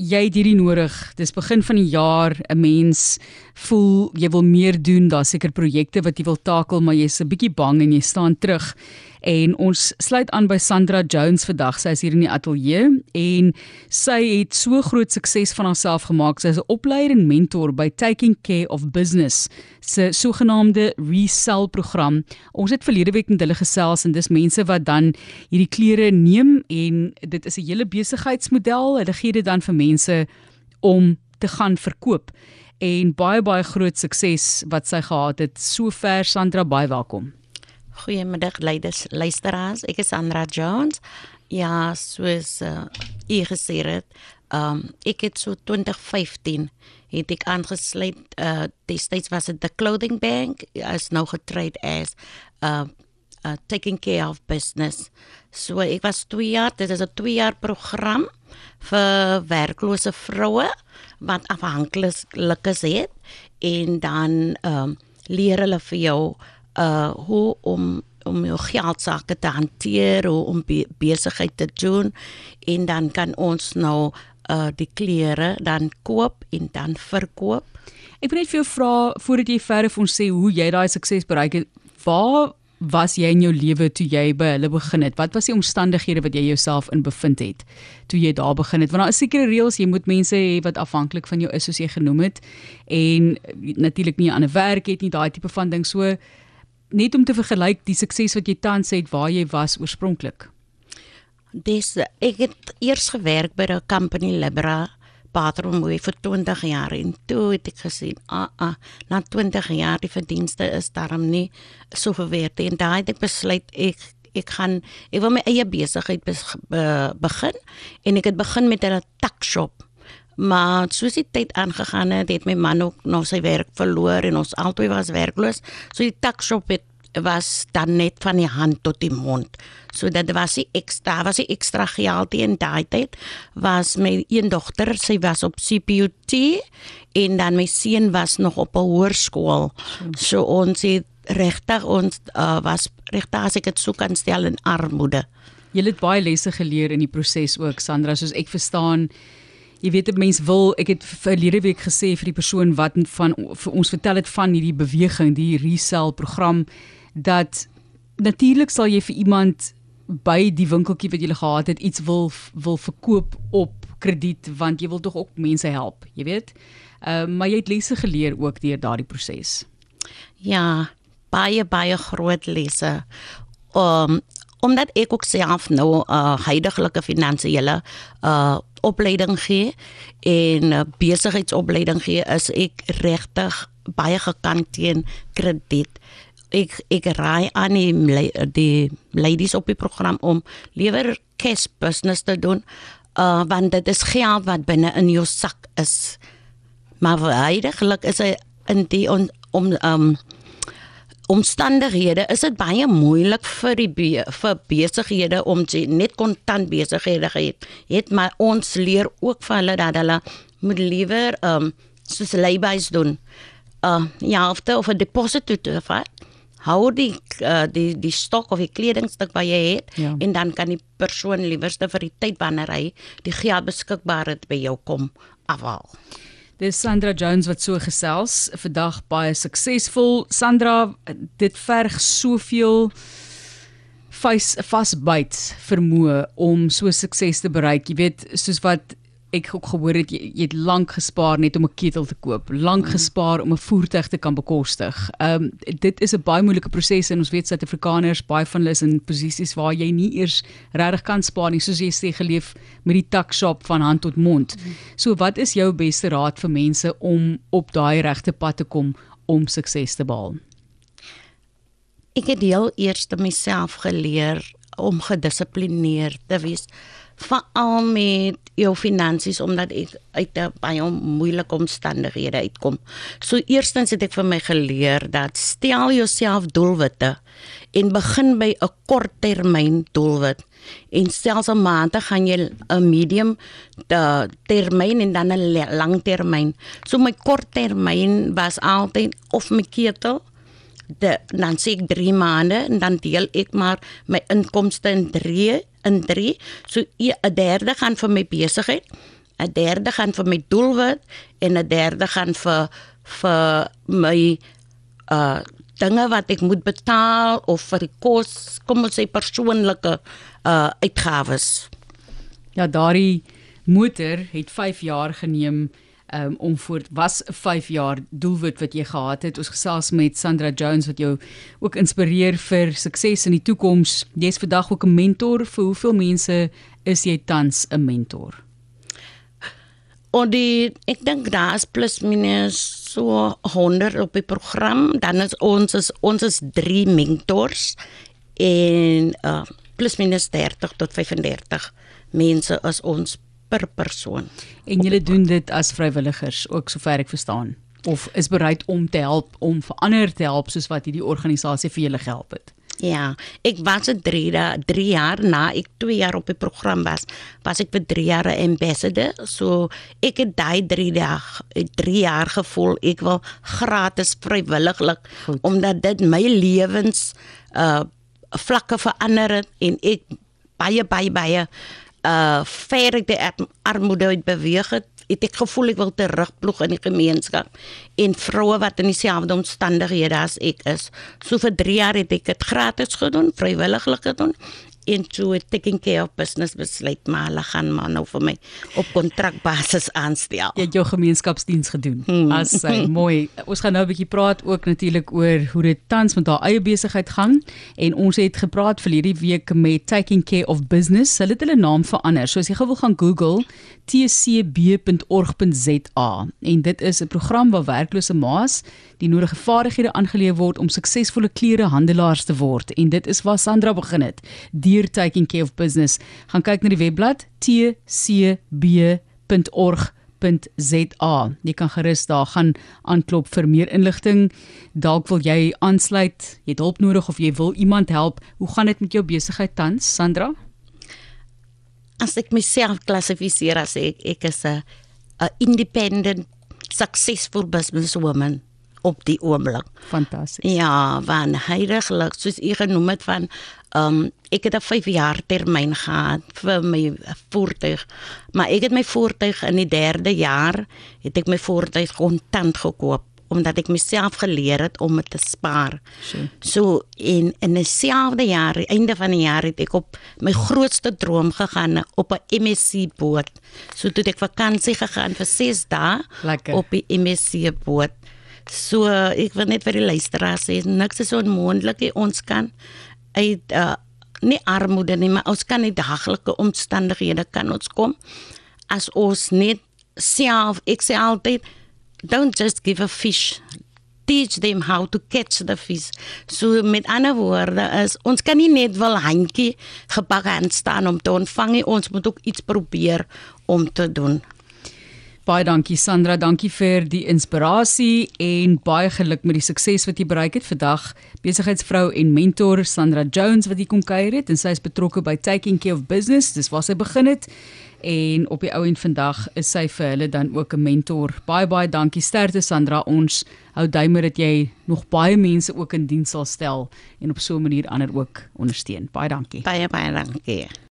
jy het hierdie nodig. Dis begin van die jaar, 'n mens voel jy wil meer doen, daar's seker projekte wat jy wil takel, maar jy's 'n bietjie bang en jy staan terug. En ons sluit aan by Sandra Jones vandag. Sy is hier in die ateljee en sy het so groot sukses van haarself gemaak. Sy is 'n opleier en mentor by Taking Care of Business se sogenaamde resell program. Ons het verlede week met hulle gesels en dis mense wat dan hierdie klere neem en dit is 'n hele besigheidsmodel. Hulle gee dit dan vir mense om te gaan verkoop en baie baie groot sukses wat sy gehad het. Sover Sandra, baie welkom. Goeiemiddag leiers, luisteraars. Ek is Sandra Jones. Ja, soos uh, u gesê het, um, ek het so 2015 het ek aangesluit uh destyds was dit the clothing bank as nou getrade as uh uh taking care of business. So ek was 2 jaar, dit is 'n 2 jaar program vir werklose vroue wat afhanklik is het en dan ehm um, leer hulle vir jou uh hoe om om jou geld sake te hanteer hoe om be besigheid te doen en dan kan ons nou uh die klere dan koop en dan verkoop. Ek wil net vir jou vra voordat jy verder vir ons sê hoe jy daai sukses bereik het. Waar was jy in jou lewe toe jy by hulle begin het? Wat was die omstandighede wat jy jouself in bevind het toe jy daar begin het? Want daar is sekere reëls, jy moet mense hê wat afhanklik van jou is soos jy genoem het en natuurlik nie 'n ander werk het nie, daai tipe van ding. So net om te vergelyk die sukses wat jy tans het waar jy was oorspronklik. Dis ek het eers gewerk by 'n company Libra Patronmoe vir 20 jaar en toe het ek gesien, ah ah, na 20 jaar die verdienste is daarom nie so verweerd en daai het ek besluit ek ek gaan ek wil my eie besigheid be, be, begin en ek het begin met 'n takshop. Maar soos die tyd aangegaan het, het my man ook nog sy werk verloor en ons albei was werkloos. So die takshop het was dan net van die hand tot die mond. So dit was die ekstra, was die ekstra geld in daai tyd. Was my een dogter, sy was op CPUT en dan my seun was nog op 'n hoërskool. So ons het regtig ons uh, was regtig as ek dit sou kan stel in armoede. Jy het baie lesse geleer in die proses ook Sandra, soos ek verstaan. Jy weet 'n mens wil, ek het verlede week gesê vir die persoon wat van vir ons vertel het van hierdie beweging, die resell program dat natuurlik sal jy vir iemand by die winkeltjie wat jy gehad het iets wil wil verkoop op krediet want jy wil tog ook mense help, jy weet. Ehm uh, maar jy het lesse geleer ook deur daardie proses. Ja, baie baie groot lesse. Um omdat ek ook self nou 'n uh, huidige finansiële uh opleiding gee en uh, besigheidsopleiding gee, is ek regtig baie gekant teen krediet. Ek ek raai aan die, die ladies op die program om liewer cash business te doen uh want dit is geld wat binne in jou sak is. Maar heidaglik is hy in die on, om um omstandighede is dit baie moeilik vir die be, vir besighede om te, net kontant besighede het. Het maar ons leer ook van hulle dat hulle moet liewer um soos leibys doen. Uh ja, of of 'n deposit te vat hou die uh, die die stok of die kledingstuk wat jy het ja. en dan kan die persoon liewerste vir die tyd wanneer hy die geld beskikbaar het by jou kom afhaal. Dis Sandra Jones wat so gesels, vandag baie suksesvol. Sandra, dit verg soveel vasbyt vermoë om so sukses te bereik. Jy weet, soos wat ek ook gehoor het jy, jy het lank gespaar net om 'n ketel te koop, lank mm. gespaar om 'n voertuig te kan bekostig. Ehm um, dit is 'n baie moeilike proses en ons weet Suid-Afrikaners baie van hulle is in posisies waar jy nie eers regtig kan spaar nie, soos jy sê geleef met die takshop van hand tot mond. Mm. So wat is jou beste raad vir mense om op daai regte pad te kom om sukses te behaal? Ek het heel eers te myself geleer om gedissiplineerd te wees veral met jou finansies omdat ek uit 'n baie moeilike omstandighede uitkom. So eerstens het ek vir my geleer dat stel jouself doelwitte en begin by 'n korttermyn doelwit en selfs 'n maand gaan jy 'n medium de termyn en dan 'n langtermyn. So my korttermyn was altyd of my ketel de dan sê ek 3 maande en dan deel ek maar my inkomste in 3 in 3 so 'n derde gaan vir my besigheid 'n derde gaan vir my doelwit en 'n derde gaan vir vir my uh dinge wat ek moet betaal of vir die kos, kom ons sê persoonlike uh uitgawes. Ja, daardie motor het 5 jaar geneem um, om voor was 'n 5 jaar doelwit wat jy gehad het. Ons gesels met Sandra Jones wat jou ook inspireer vir sukses in die toekoms. Jy's vandag ook 'n mentor vir hoeveel mense is jy tans 'n mentor? En die ek dink daar is plus minus so 100 op die program. Dan is ons is ons is 3 mentors en uh, plus minus 30 tot 35 mense is ons per persoon. En julle doen dit as vrywilligers ook sover ek verstaan of is bereid om te help om vir ander te help soos wat hierdie organisasie vir julle gehelp het. Ja, ek was 'n 3 3 jaar na ek 2 jaar op die program was, was ek vir 3 jaar 'n ambassador. So ek het daai 3 dag 3 jaar gevoel ek wil gratis vrywilliglik omdat dit my lewens uh vlakke verander het en ek baie baie baie uh ver ek die armoede uit beweeg het, het ek gevoel ek wil terugploeg in die gemeenskap en vroue wat in dieselfde omstandighede as ek is. So vir 3 jaar het ek dit gratis gedoen, vrywilliglik gedoen into a taking care of business besluit maar hulle gaan maar nou vir my op kontrakbasis aanstel. Jy het jou gemeenskapsdiens gedoen. Hmm. As sy mooi. Ons gaan nou 'n bietjie praat ook natuurlik oor hoe dit tans met haar eie besigheid gaan en ons het gepraat vir hierdie week met Taking Care of Business. Hulle het hulle naam verander. So as jy gou wil gaan Google tcb.org.za en dit is 'n program waar werklose ma's die nodige vaardighede aangeleer word om suksesvolle klerehandelaars te word en dit is waar Sandra begin het. Deur Taking Care of Business. Gaan kyk na die webblad tcb.org.za. Jy kan gerus daar gaan aanklop vir meer inligting. Dalk wil jy aansluit, jy het hulp nodig of jy wil iemand help. Hoe gaan dit met jou besigheid tans, Sandra? as ek myself klassifiseer as ek ek is 'n 'n independent successful businesswoman op die oomblik. Fantasties. Ja, van heiliglik soos u genoem het van um, ek het 'n 5 jaar termyn gehad vir my voertuig. Maar ek het my voertuig in die 3de jaar het ek my voertuig kontant gekoop omdat ek myself geleer het om te spaar. Sure. So in in dieselfde jaar, einde van die jaar het ek op my grootste droom gegaan op 'n MSC boot. So toe ek vakansie gegaan vir 6 dae Lekker. op die MSC boot. So ek wil net vir die luisteraars sê niks is onmoontlik. Ons kan uit uh, nie armoede nie, maar ons kan uit daaglikse omstandighede kan ons kom as ons net self ek sê altyd don't just give a fish teach them how to catch the fish. So met ander woorde is ons kan nie net wel handjie gepak aan staan om te ontvang nie ons moet ook iets probeer om te doen Baie dankie Sandra, dankie vir die inspirasie en baie geluk met die sukses wat jy bereik het vandag. Besigheidsvrou en mentor Sandra Jones wat hier kom kuier het en sy is betrokke by Taking Care of Business. Dis waar sy begin het en op die ou en vandag is sy vir hulle dan ook 'n mentor. Baie baie dankie sterkte Sandra. Ons hou duime dat jy nog baie mense ook in diens sal stel en op so 'n manier ander ook ondersteun. Baie dankie. Baie baie dankie.